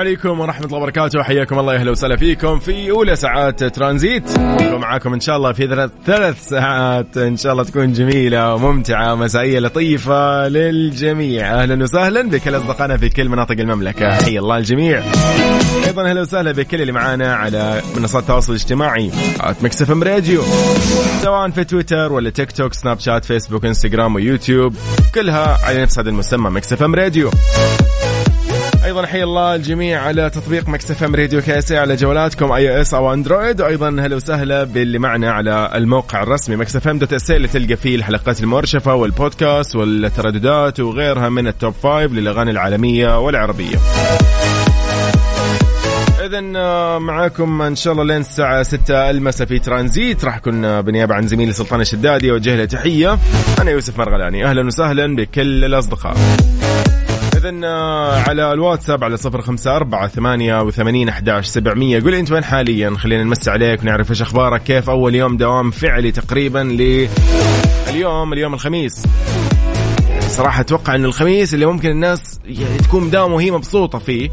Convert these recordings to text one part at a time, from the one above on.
عليكم ورحمة الله وبركاته. حياكم الله أهلا وسهلا فيكم في أولى ساعات ترانزيت. ومعاكم إن شاء الله في ثلاث, ساعات. إن شاء الله تكون جميلة وممتعة مسائية لطيفة للجميع. أهلا وسهلا بكل أصدقائنا في كل مناطق المملكة. حي الله الجميع. أيضا أهلا وسهلا بكل اللي معانا على منصات التواصل الاجتماعي. Mix FM Radio. سواء في تويتر ولا تيك توك سناب شات فيسبوك إنستغرام ويوتيوب. كلها على نفس هذا المسمى Mix FM Radio. أيضا حي الله الجميع على تطبيق Mix FM Radio KSA على جوالاتكم iOS أو أندرويد. وأيضا هلا وسهلا باللي معنا على الموقع الرسمي Mix FM dot SA اللي تلقى فيه الحلقات المرشفة والبودكاست والترددات وغيرها من ال top five للأغاني العالمية والعربية. اذا آه، معاكم إن شاء الله لين الساعة 6 المساء في ترانزيت. راح أكون آه، بنيابة عن زميلي سلطان الشدادي. أوجه له تحية. أنا يوسف مرغلاني. أهلا وسهلا بكل الأصدقاء. إذا آه، على الواتساب على صفر خمسة أربعة ثمانية وثمانين أحداش سبعمية. قول أنت وين حاليا؟ خلينا نمسي عليك ونعرف إيش أخبارك كيف أول يوم دوام فعلي تقريبا لليوم اليوم الخميس؟ صراحة أتوقع أن الخميس اللي ممكن الناس يعني تكون مداومة وهي مبسوطة فيه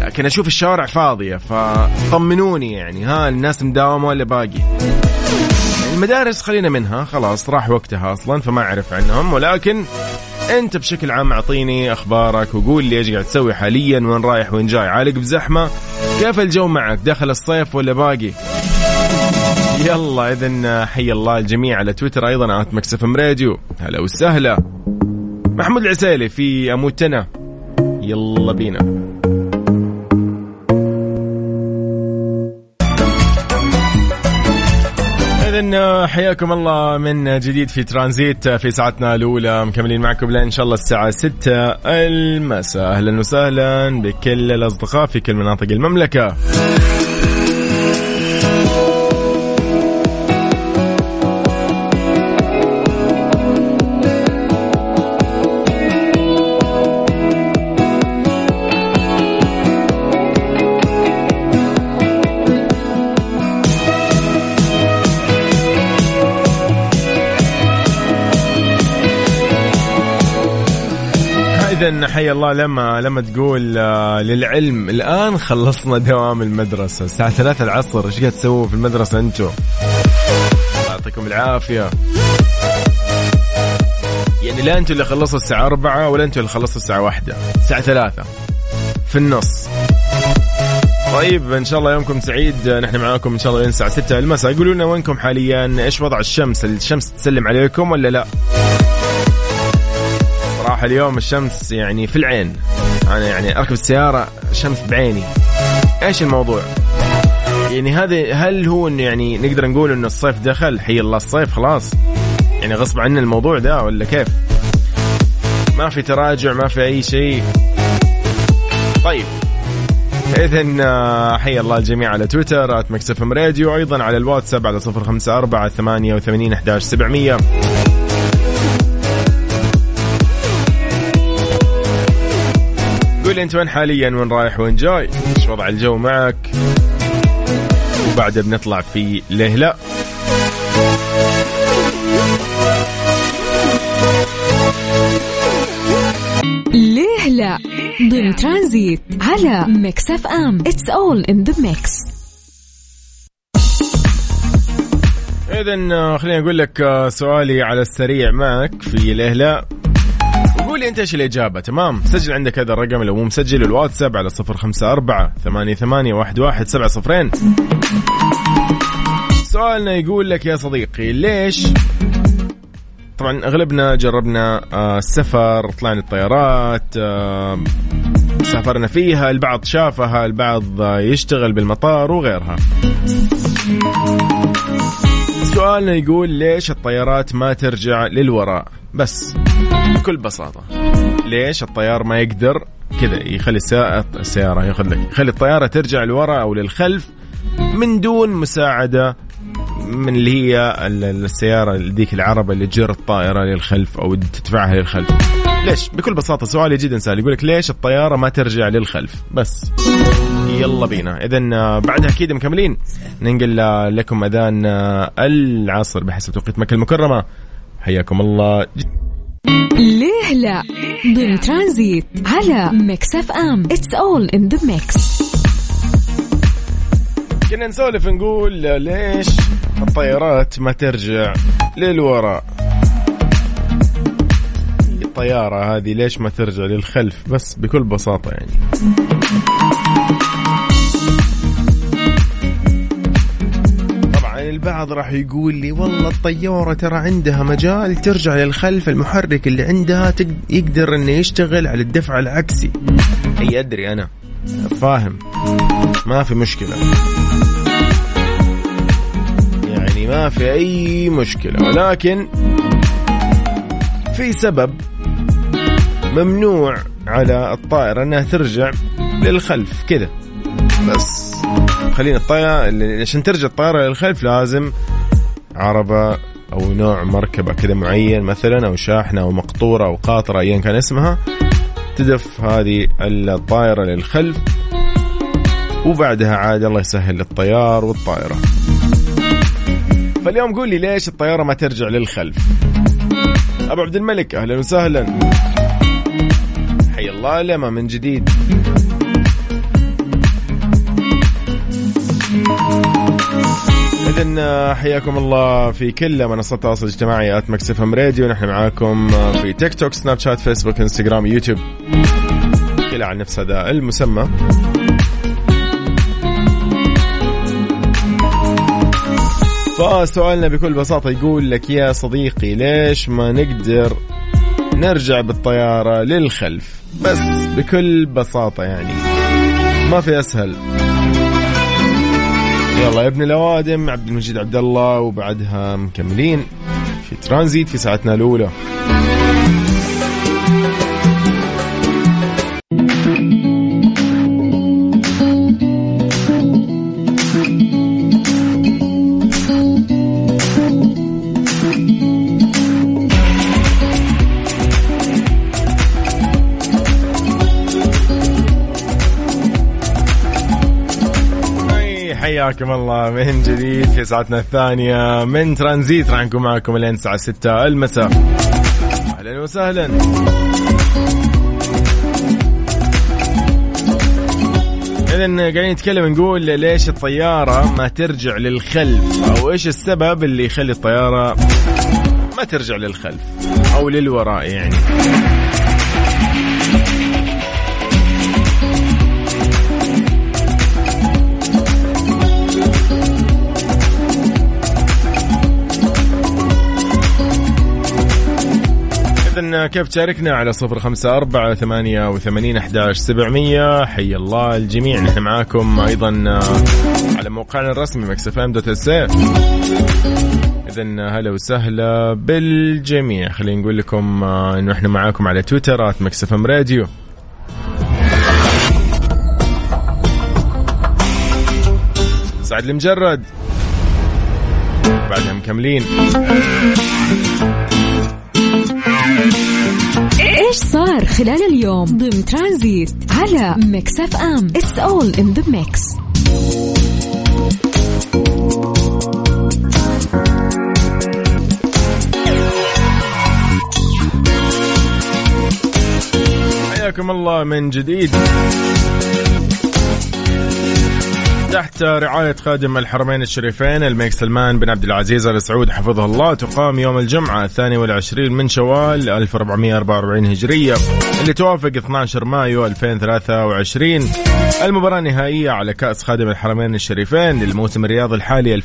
لكن أشوف الشوارع فاضية فطمنوني يعني. ها الناس مداومة ولا باقي؟ المدارس خلينا منها خلاص راح وقتها أصلا فما أعرف عنهم ولكن انت بشكل عام اعطيني أخبارك وقول لي إيش قاعد تسوي حاليا وين رايح وين جاي. عالق بزحمة. كيف الجو معك؟ داخل الصيف ولا باقي؟ يلا اذا حي الله الجميع على تويتر أيضا at Mix FM Radio. هلا وسهلا. محمود العسيلي في أموتنا. يلا بينا. حياكم الله من جديد في ترانزيت في ساعتنا الأولى. مكملين معكم إن شاء الله الساعة 6 المساء. أهلا وسهلا بكل الأصدقاء في كل مناطق المملكة. اذا حي الله لما لما تقول آه، للعلم الآن خلصنا دوام المدرسة. الساعة 3 العصر إيش قاعد تسووا في المدرسة أنتم يعطيكم العافية. يعني لا أنتم اللي خلصوا الساعة 4 ولا أنتم اللي خلصوا الساعة 1 الساعة 3 في النص. طيب إن شاء الله يومكم سعيد. نحن معاكم إن شاء الله لين الساعة 6 المساء قولوا لنا وينكم حاليا؟ إيش وضع الشمس؟ الشمس تسلم عليكم ولا لا؟ اليوم الشمس يعني في العين. أنا يعني أركب السيارة شمس بعيني. إيش الموضوع؟ يعني هذا هل هو إنه يعني نقدر نقول إنه الصيف دخل؟ حي الله الصيف خلاص. يعني غصب عنا الموضوع ده ولا كيف؟ ما في تراجع ما في أي شيء. طيب. اذا آه، حي الله الجميع على تويتر آت مكسف راديو أيضا على الواتساب على 054 88 11 700 انت وين حاليا؟ وين رايح؟ وين جاي؟ إيش وضع الجو معك؟ وبعدها بنطلع في ليه لا ليه لا ضمن ترانزيت على Mix FM. It's all in the mix اذا خليني أقول لك آه، سؤالي على السريع معك في ليه لا قول لي انت إيش الإجابة تمام؟ سجل عندك هذا الرقم لو مو مسجل الواتساب على صفر خمسة أربعة ثمانية, ثمانية واحد, واحد سبعة صفرين. سؤالنا يقول لك يا صديقي ليش؟ طبعا اغلبنا جربنا آه، السفر طلعنا الطيارات آه، سافرنا فيها البعض شافها البعض يشتغل بالمطار وغيرها. سؤالنا يقول ليش الطيارات ما ترجع للوراء؟ بس. بكل بساطة. ليش الطيار ما يقدر كذا؟ يخلي السيارة ياخذ لك يخلي الطيارة ترجع لورا أو للخلف من دون مساعدة من اللي هي السيارة ذيك العربة اللي تجر الطائرة للخلف أو تدفعها للخلف. ليش؟ بكل بساطة سؤالي جدا سهل يقول لك ليش الطيارة ما ترجع للخلف؟ بس. يلا بينا. اذا بعدها أكيد مكملين. ننقل لكم أذان العصر بحسب توقيت مكة المكرمة. حياكم الله. ليه لا؟ ضمن ترانزيت على Mix FM. It's all in the mix كنا نسولف نقول ليش الطيارات ما ترجع للوراء؟ الطيارة هذه ليش ما ترجع للخلف؟ بس بكل بساطة يعني. البعض راح يقول لي والله الطيارة ترى عندها مجال ترجع للخلف المحرك اللي عندها يقدر إنه يشتغل على الدفع العكسي. أي أدري أنا. فاهم. ما في مشكلة. يعني ما في أي مشكلة. ولكن في سبب ممنوع على الطائرة أنها ترجع للخلف كذا. بس خلينا الطائرة عشان ترجع الطائرة للخلف لازم عربة أو نوع مركبة كذا معين مثلا أو شاحنة أو مقطورة أو قاطرة أيا كان اسمها تدف هذه الطائرة للخلف وبعدها عاد الله يسهل للطيار والطائرة فاليوم قول لي ليش الطيارة ما ترجع للخلف؟ أبو عبد الملك أهلا وسهلا. حي الله لما من جديد. حياكم الله في كل منصات التواصل الاجتماعي at Mix FM Radio. نحن معاكم في تيك توك سناب شات فيسبوك انستغرام يوتيوب كلها على نفس هذا المسمى. فسؤالنا بكل بساطة يقول لك يا صديقي ليش ما نقدر نرجع بالطيارة للخلف؟ بس بكل بساطة يعني ما في أسهل. يلا يا ابن الأوادم عبد المجيد عبد الله وبعدها مكملين في ترانزيت في ساعتنا الأولى. حياكم الله من جديد في ساعتنا الثانية من ترانزيت. راح نكون معكم لين الساعة 6 المساء. أهلا وسهلا. إذا قاعدين نتكلم نقول ليش الطيارة ما ترجع للخلف؟ أو إيش السبب اللي يخلي الطيارة ما ترجع للخلف؟ أو للوراء يعني. إذا كيف تشاركنا على صفر خمسة أربعة ثمانية وثمانين أحداش سبعمية. حي الله الجميع. نحن معاكم أيضا على موقعنا الرسمي Mix FM dot إذا هلا وسهلا بالجميع. خلينا نقول لكم إنه إحنا معاكم على تويتر at Mix FM Radio. سعد المجرد. بعدها مكملين خلال اليوم ضمن ترانزيت على Mix FM It's all in the mix حياكم الله من جديد. تحت رعاية خادم الحرمين الشريفين الملك سلمان بن عبد العزيز آل سعود حفظه الله. تقام يوم الجمعة الثاني والعشرين من شوال 1444 هجرية اللي توافق 12 مايو 2023 المباراة النهائية على كأس خادم الحرمين الشريفين للموسم الرياضي الحالي 2022-2023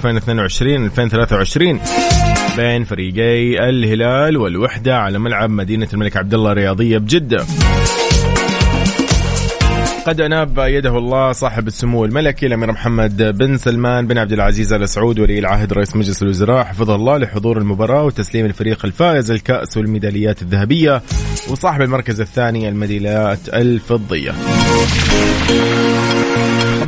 بين فريقي الهلال والوحدة على ملعب مدينة الملك عبد الله الرياضية بجدة. قد أناب يده الله صاحب السمو الملكي الأمير محمد بن سلمان بن عبد العزيز آل سعود ولي العهد رئيس مجلس الوزراء حفظه الله لحضور المباراة وتسليم الفريق الفائز الكأس والميداليات الذهبية وصاحب المركز الثاني الميداليات الفضية.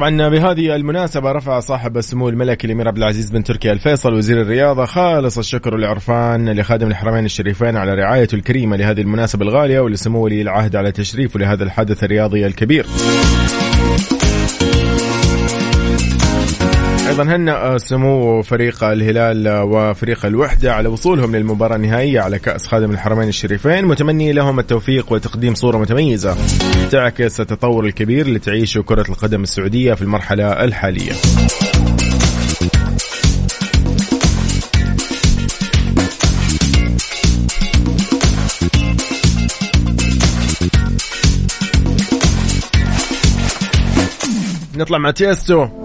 طبعا بهذه المناسبة رفع صاحب السمو الملكي الأمير عبد العزيز بن تركي الفيصل وزير الرياضة خالص الشكر والعرفان لخادم الحرمين الشريفين على رعايته الكريمة لهذه المناسبة الغالية ولسمو ولي العهد على تشريفه لهذا الحدث الرياضي الكبير. أيضا هنأ سمو فريق الهلال وفريق الوحدة على وصولهم للمباراة النهائية على كأس خادم الحرمين الشريفين. متمني لهم التوفيق وتقديم صورة متميزة تعكس التطور الكبير اللي تعيشه كرة القدم السعودية في المرحلة الحالية. نطلع مع تيستو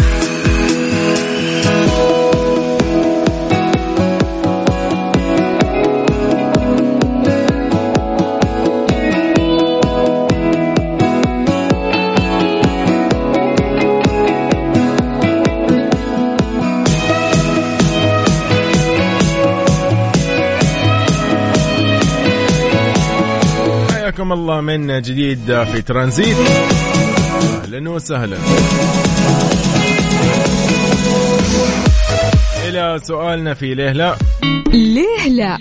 حياكم الله من جديد في ترانزيت. أهلا وسهلا. إلى سؤالنا في ليه لا. ليه لا؟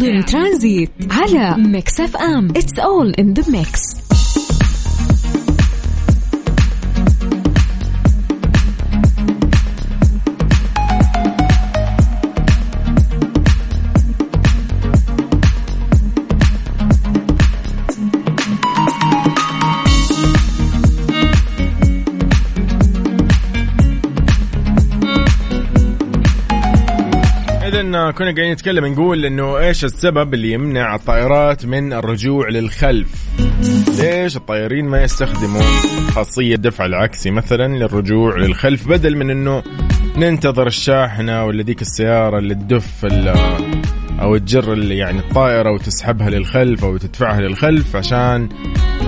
ضمن ترانزيت على Mix FM. It's all in the mix كنا قاعدين نتكلم نقول إنه إيش السبب اللي يمنع الطائرات من الرجوع للخلف؟ ليش الطيارين ما يستخدموا خاصية دفع العكسي مثلا للرجوع للخلف بدل من إنه ننتظر الشاحنة ولا ذيك السيارة اللي تدف أو تجر يعني الطائرة وتسحبها للخلف أو تدفعها للخلف عشان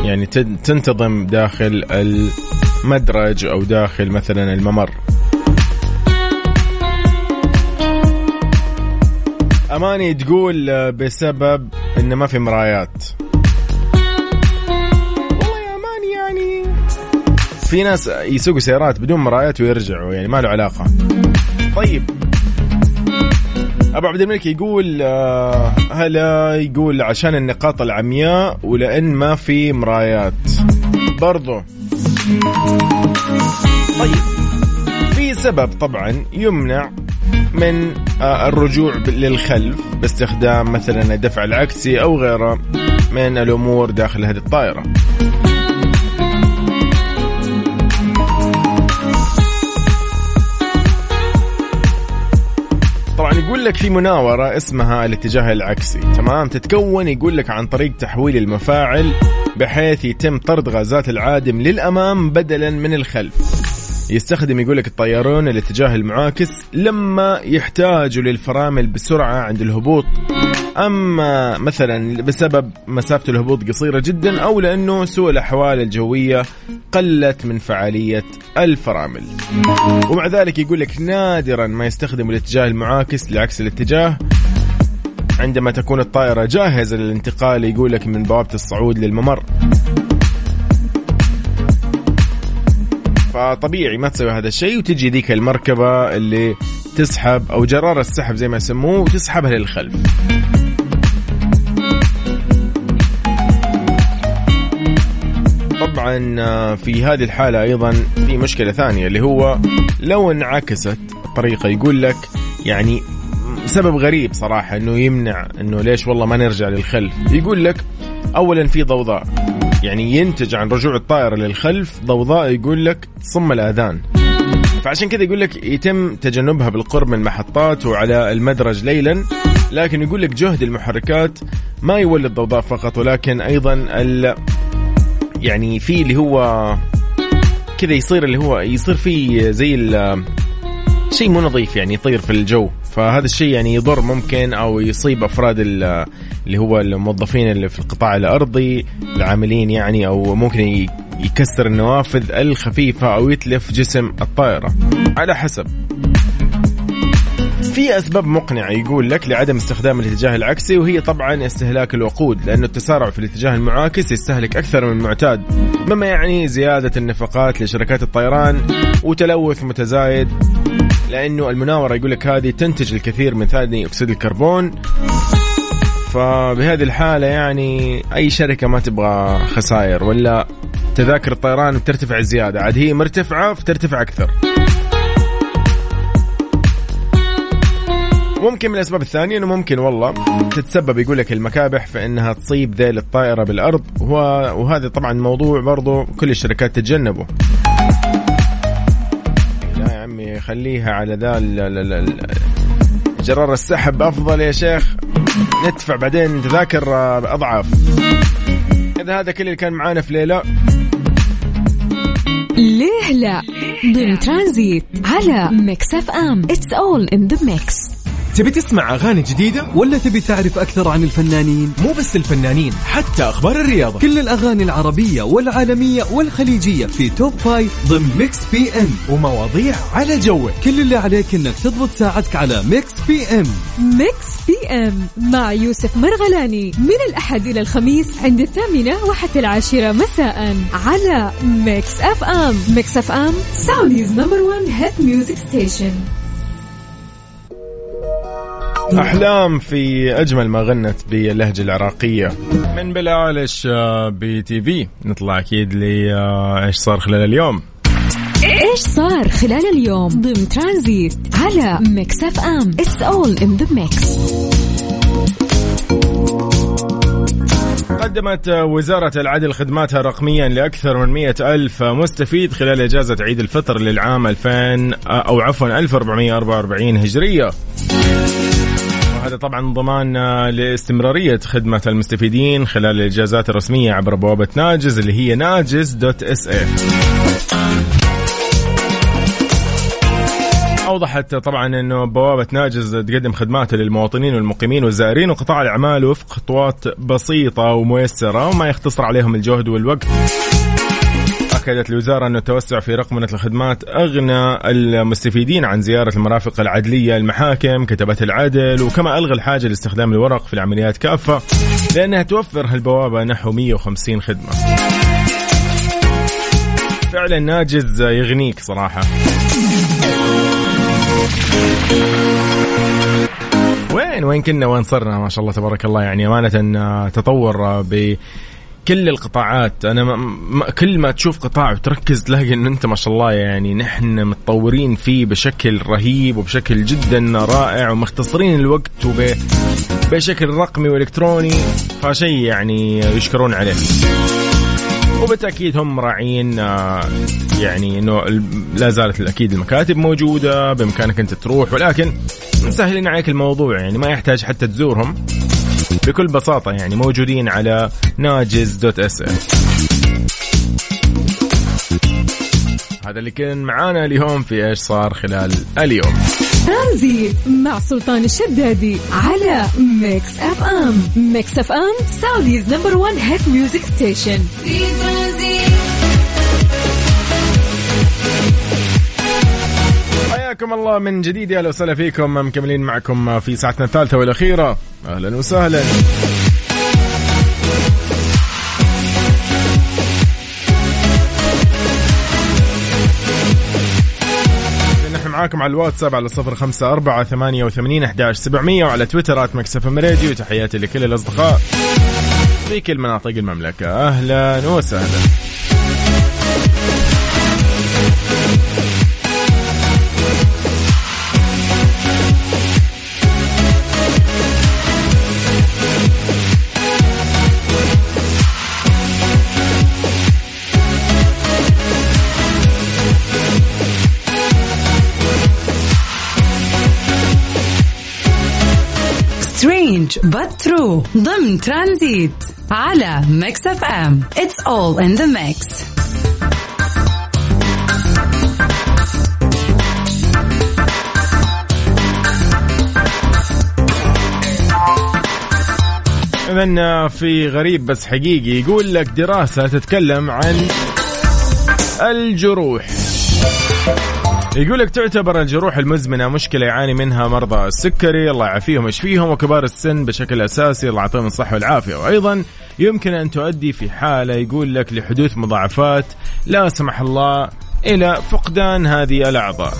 يعني تنتظم داخل المدرج أو داخل مثلا الممر. أماني تقول آه، بسبب انه ما في مرايات. والله يا أماني يعني في ناس يسوقوا سيارات بدون مرايات ويرجعوا يعني ما له علاقة. طيب. أبو عبد الملك يقول آه، هلا يقول عشان النقاط العمياء ولأن ما في مرايات. برضو. طيب. في سبب طبعا يمنع من آه، الرجوع للخلف باستخدام مثلا الدفع العكسي أو غيره من الأمور داخل هذه الطائرة. طبعا يقول لك في مناورة اسمها الاتجاه العكسي تمام تتكون يقول لك عن طريق تحويل المفاعل بحيث يتم طرد غازات العادم للأمام بدلا من الخلف يستخدم يقول لك الطيارون الاتجاه المعاكس لما يحتاجوا للفرامل بسرعة عند الهبوط. أما مثلا بسبب مسافة الهبوط قصيرة جدا أو لأنه سوء الأحوال الجوية قلت من فعالية الفرامل. ومع ذلك يقول لك نادرا ما يستخدم الاتجاه المعاكس لعكس الاتجاه. عندما تكون الطائرة جاهزة للانتقال يقول لك من بوابة الصعود للممر. فطبيعي ما تسوي هذا الشيء وتجي ذيك المركبة اللي تسحب أو جرار السحب زي ما يسموه وتسحبها للخلف. طبعا آه، في هذه الحالة أيضا في مشكلة ثانية اللي هو لو انعكست الطريقة يقول لك يعني سبب غريب صراحة إنه يمنع إنه ليش والله ما نرجع للخلف. يقول لك اولا في ضوضاء. يعني ينتج عن رجوع الطائرة للخلف ضوضاء يقول لك تصم الآذان. فعشان كذا يقول لك يتم تجنبها بالقرب من المحطات وعلى المدرج ليلا لكن يقول لك جهد المحركات ما يولد ضوضاء فقط ولكن أيضا ال يعني في اللي هو كذا يصير اللي هو يصير في زي شيء مو نظيف يعني يطير في الجو. فهذا الشيء يعني يضر ممكن أو يصيب أفراد اللي هو الموظفين اللي في القطاع الأرضي العاملين يعني أو ممكن يكسر النوافذ الخفيفة أو يتلف جسم الطائرة. على حسب. في أسباب مقنعة يقول لك لعدم استخدام الاتجاه العكسي وهي طبعا استهلاك الوقود لأنه التسارع في الاتجاه المعاكس يستهلك أكثر من المعتاد مما يعني زيادة النفقات لشركات الطيران وتلوث متزايد. لأنه المناورة يقول لك هذه تنتج الكثير من ثاني أكسيد الكربون فبهذه الحالة يعني أي شركة ما تبغى خسائر ولا تذاكر الطيران بترتفع زيادة. عاد هي مرتفعة فترتفع أكثر. ممكن من الأسباب الثانية إنه ممكن والله تتسبب يقول لك المكابح في انها تصيب ذيل الطائرة بالأرض. وهذا طبعا موضوع برضو كل الشركات تتجنبه. لا يا عمي خليها على ذا جرار السحب أفضل يا شيخ. ندفع بعدين تذاكر أضعاف. إذا هذا كل اللي كان معانا في ليه لا ليه لا؟ ضمن ترانزيت على Mix FM. It's all in the mix تبي تسمع أغاني جديدة؟ ولا تبي تعرف أكثر عن الفنانين؟ مو بس الفنانين حتى أخبار الرياضة. كل الأغاني العربية والعالمية والخليجية في Top Five ضمن Mix PM ومواضيع على جوك. كل اللي عليك إنك تضبط ساعتك على Mix PM Mix PM مع يوسف مرغلاني من الأحد إلى الخميس عند الثامنة وحتى العاشرة مساء على Mix FM Mix FM Saudi's number 1 hit music station أحلام في أجمل ما غنت باللهجة العراقية. من بلالش آه، بي تي في. نطلع أكيد ل آه، إيش صار خلال اليوم. إيش صار خلال اليوم؟ ضمن ترانزيت على Mix FM. It's all in the mix قدمت وزارة العدل خدماتها رقميا لأكثر من مئة ألف مستفيد خلال إجازة عيد الفطر للعام 2000 أو عفوا 1444 هجرية. وهذا طبعا ضمان لاستمرارية خدمة المستفيدين خلال الإجازات الرسمية عبر بوابة ناجز اللي هي ناجز دوت إس اي أوضحت طبعا إنه بوابة ناجز تقدم خدمات للمواطنين والمقيمين والزائرين وقطاع الأعمال وفق خطوات بسيطة وميسرة وما يختصر عليهم الجهد والوقت. أكدت الوزارة أن التوسع في رقمنة الخدمات أغنى المستفيدين عن زيارة المرافق العدلية المحاكم كتبت العدل وكما ألغى الحاجة لاستخدام الورق في العمليات كافة لأنها توفر هالبوابة نحو 150 خدمة. فعلا ناجز يغنيك صراحة. وين؟ وين كنا؟ وين صرنا؟ ما شاء الله تبارك الله. يعني أمانة تطور ب كل القطاعات أنا ما ما كل ما تشوف قطاع وتركز تلاقي انه أنت ما شاء الله يعني نحن متطورين فيه بشكل رهيب وبشكل جدا رائع ومختصرين الوقت وبشكل رقمي وإلكتروني فشيء يعني يشكرون عليه. وبالتأكيد هم راعيين آه، يعني إنه لا زالت أكيد المكاتب موجودة بإمكانك أنت تروح ولكن مسهلين عليك الموضوع يعني ما يحتاج حتى تزورهم. بكل بساطة يعني موجودين على ناجز dot sa هذا اللي كان معانا اليوم في إيش صار خلال اليوم. ترانزيت مع سلطان الشدادي على Mix FM Mix FM Saudi's number 1 hit music station في ترانزيت. حياكم الله من جديد يا وسهلا فيكم. مكملين معكم في ساعتنا الثالثة والأخيرة. أهلا وسهلا. نحن معاكم على الواتساب على صفر خمسة أربعة ثمانية وثمانين أحداش سبعمية وعلى تويترات مكسف راديو. تحياتي لكل الأصدقاء في كل مناطق المملكة. أهلا وسهلا. But true ضمن ترانزيت على Mix FM. It's all in the mix إذا في غريب بس حقيقي يقول لك دراسة تتكلم عن الجروح. يقول لك تعتبر الجروح المزمنة مشكلة يعاني منها مرضى السكري الله يعافيهم ويشفيهم وكبار السن بشكل أساسي الله يعطيهم الصحة والعافية. وأيضا يمكن أن تؤدي في حالة يقول لك لحدوث مضاعفات لا سمح الله إلى فقدان هذه الأعضاء.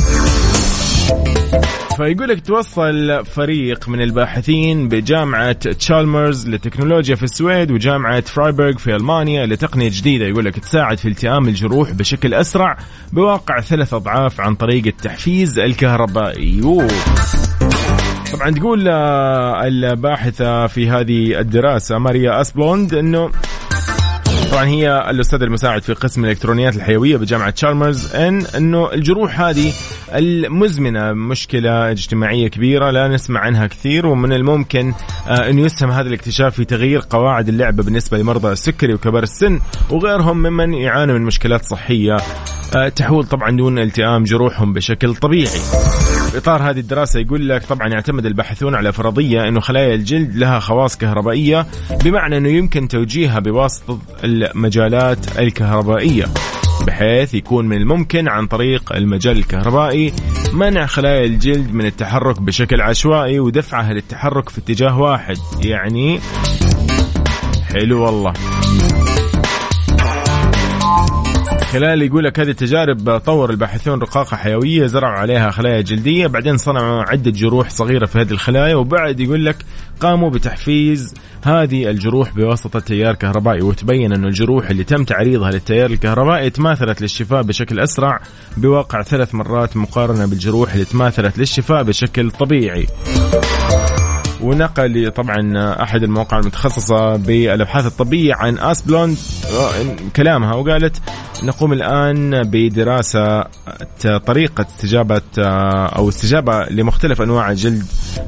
فيقول لك توصل فريق من الباحثين بجامعة تشالمرز للتكنولوجيا في السويد وجامعة فرايبرغ في ألمانيا لتقنية جديدة. يقول لك تساعد في التئام الجروح بشكل أسرع بواقع ثلاث أضعاف عن طريق التحفيز الكهربائي. طبعا تقول آه، الباحثة في هذه الدراسة ماريا أسبلوند أنه طبعا هي الاستاذ المساعد في قسم الإلكترونيات الحيوية بجامعة تشارمرز إن إنه الجروح هذه المزمنة مشكلة اجتماعية كبيرة لا نسمع عنها كثير ومن الممكن آه، إنه يسهم هذا الاكتشاف في تغيير قواعد اللعبة بالنسبة لمرضى السكري وكبار السن وغيرهم ممن يعانوا من مشكلات صحية آه، تحول طبعا دون التئام جروحهم بشكل طبيعي. إطار هذه الدراسة يقول لك طبعا يعتمد الباحثون على فرضية إنه خلايا الجلد لها خواص كهربائية بمعنى إنه يمكن توجيهها بواسطة المجالات الكهربائية بحيث يكون من الممكن عن طريق المجال الكهربائي منع خلايا الجلد من التحرك بشكل عشوائي ودفعها للتحرك في اتجاه واحد يعني حلو والله. خلال يقول لك هذه التجارب طور الباحثون رقاقة حيوية زرعوا عليها خلايا جلدية بعدين صنعوا عدة جروح صغيرة في هذه الخلايا وبعد يقول لك قاموا بتحفيز هذه الجروح بواسطة تيار كهربائي وتبين أن الجروح اللي تم تعريضها للتيار الكهربائي تماثلت للشفاء بشكل أسرع بواقع ثلاث مرات مقارنة بالجروح اللي تماثلت للشفاء بشكل طبيعي. ونقل طبعا أحد المواقع المتخصصة بالأبحاث الطبية عن اسبلوند كلامها وقالت نقوم الآن بدراسة طريقة استجابة أو استجابة لمختلف أنواع الجلد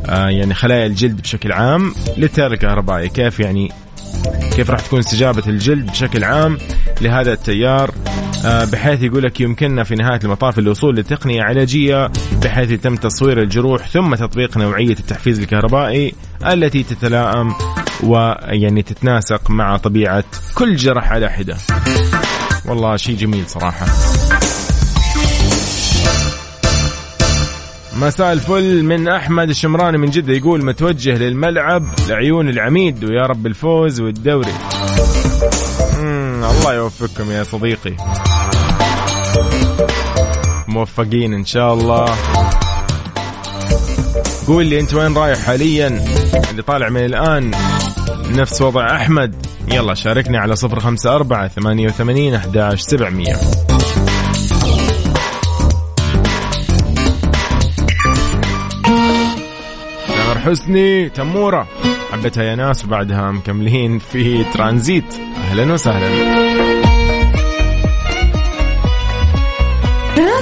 يعني خلايا الجلد بشكل عام للتيار الكهربائي. كيف يعني؟ كيف راح تكون استجابة الجلد بشكل عام لهذا التيار؟ بحيث يقول لك يمكننا في نهاية المطاف الوصول لتقنية علاجية بحيث يتم تصوير الجروح ثم تطبيق نوعية التحفيز الكهربائي التي تتلائم ويعني تتناسق مع طبيعة كل جرح على حدة. والله شيء جميل صراحة. مساء الفل. من أحمد الشمراني من جدة يقول متوجه للملعب لعيون العميد ويا رب الفوز والدوري. الله يوفقكم يا صديقي. موفقين إن شاء الله. قول لي أنت وين رايح حاليا؟ اللي طالع من الآن. نفس وضع أحمد. يلا شاركني على صفر خمسة أربعة ثمانية وثمانين أحداش سبعمية. حسني تمورة. حبتها يا ناس وبعدها مكملين في ترانزيت. أهلا وسهلا.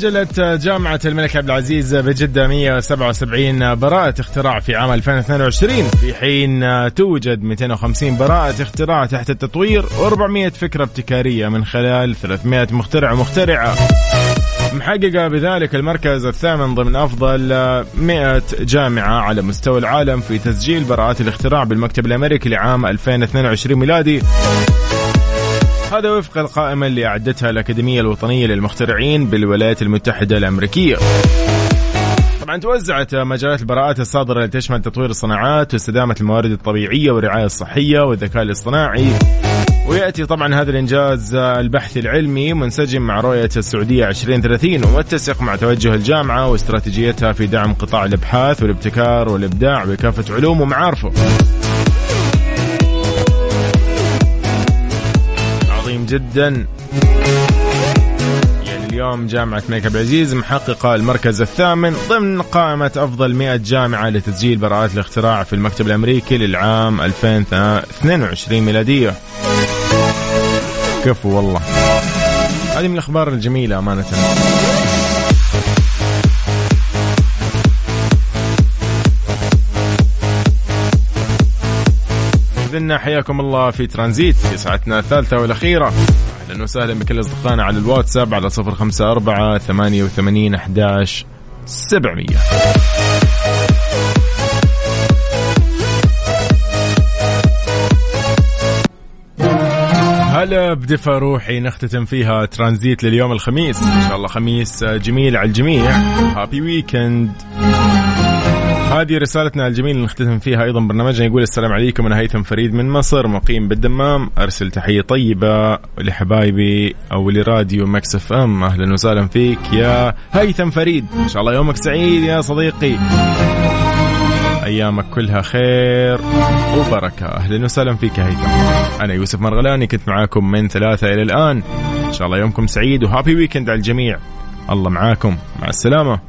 سجلت جامعة الملك عبد العزيز بجدة 177 براءة اختراع في عام 2022 في حين توجد 250 براءة اختراع تحت التطوير و400 فكرة ابتكارية من خلال 300 مخترع ومخترعة محققة بذلك المركز الثامن ضمن أفضل 100 جامعة على مستوى العالم في تسجيل براءات الاختراع بالمكتب الأمريكي لعام 2022 ميلادي. هذا وفق القائمة اللي أعدتها الأكاديمية الوطنية للمخترعين بالولايات المتحدة الأمريكية طبعا توزعت مجالات البراءات الصادرة لتشمل تطوير الصناعات واستدامة الموارد الطبيعية والرعاية الصحية والذكاء الاصطناعي ويأتي طبعا هذا الإنجاز البحثي العلمي منسجم مع رؤية السعودية 2030 ومتسق مع توجه الجامعة واستراتيجيتها في دعم قطاع الأبحاث والابتكار والإبداع بكافة علوم ومعارفه. جدا. يعني اليوم جامعة الملك عبد العزيز محققة المركز الثامن ضمن قائمة أفضل 100 جامعة لتسجيل براءات الاختراع في المكتب الأمريكي للعام 2022 ميلادية. كفو والله. هذه من الأخبار الجميلة أمانة. لنا حياكم الله في ترانزيت في ساعتنا الثالثة والأخيرة. أهلا وسهلا بكل أصدقائنا على الواتساب على صفر خمسة أربعة ثمانية وثمانين أحداش سبعمية. هلا بدفى روحي نختتم فيها ترانزيت لليوم الخميس. إن شاء الله خميس جميل على الجميع. هابي ويكند هذه رسالتنا الجميلة اللي نختتم فيها أيضا برنامجنا. يقول السلام عليكم أنا هيثم فريد من مصر مقيم بالدمام. أرسل تحية طيبة لحبايبي أو لراديو Mix FM. أهلا وسهلا فيك يا هيثم فريد. إن شاء الله يومك سعيد يا صديقي. أيامك كلها خير وبركة. أهلا وسهلا فيك يا هيثم. أنا يوسف مرغلاني كنت معاكم من ثلاثة إلى الآن. إن شاء الله يومكم سعيد و happy weekend على الجميع. الله معاكم. مع السلامة.